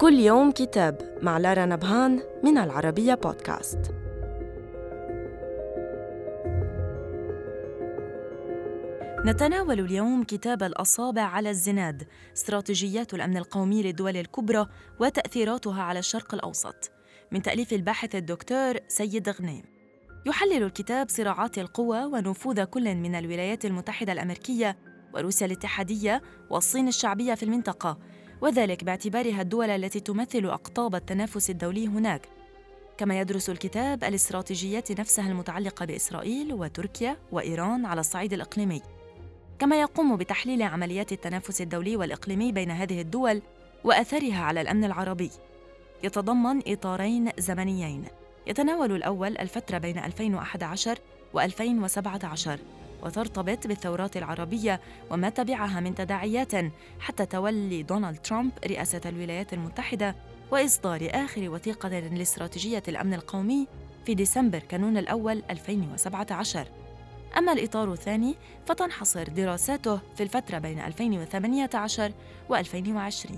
كل يوم كتاب مع لارا نبهان من العربية بودكاست. نتناول اليوم كتاب الأصابع على الزناد استراتيجيات الأمن القومي للدول الكبرى وتأثيراتها على الشرق الأوسط. من تأليف الباحث الدكتور سيد غنيم يحلل الكتاب صراعات القوى ونفوذ كل من الولايات المتحدة الأمريكية وروسيا الاتحادية والصين الشعبية في المنطقة وذلك باعتبارها الدول التي تمثل أقطاب التنافس الدولي هناك. كما يدرس الكتاب الاستراتيجيات نفسها المتعلقة بإسرائيل وتركيا وإيران على الصعيد الإقليمي. كما يقوم بتحليل عمليات التنافس الدولي والإقليمي بين هذه الدول وأثرها على الأمن العربي. يتضمن إطارين زمنيين. يتناول الأول الفترة بين 2011 و2017 وترتبط بالثورات العربية وما تبعها من تداعيات حتى تولي دونالد ترامب رئاسة الولايات المتحدة وإصدار آخر وثيقة لاستراتيجية الأمن القومي في ديسمبر كانون الأول 2017 أما الإطار الثاني فتنحصر دراساته في الفترة بين 2018 و2020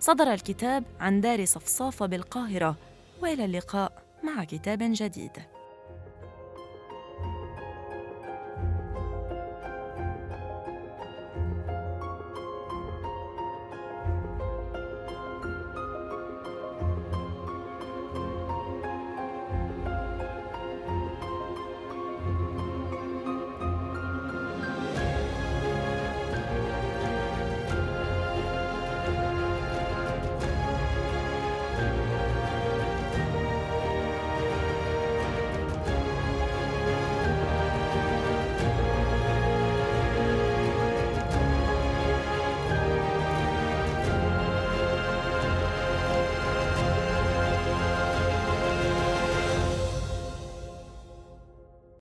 صدر الكتاب عن دار صفصافة بالقاهرة وإلى اللقاء مع كتاب جديد.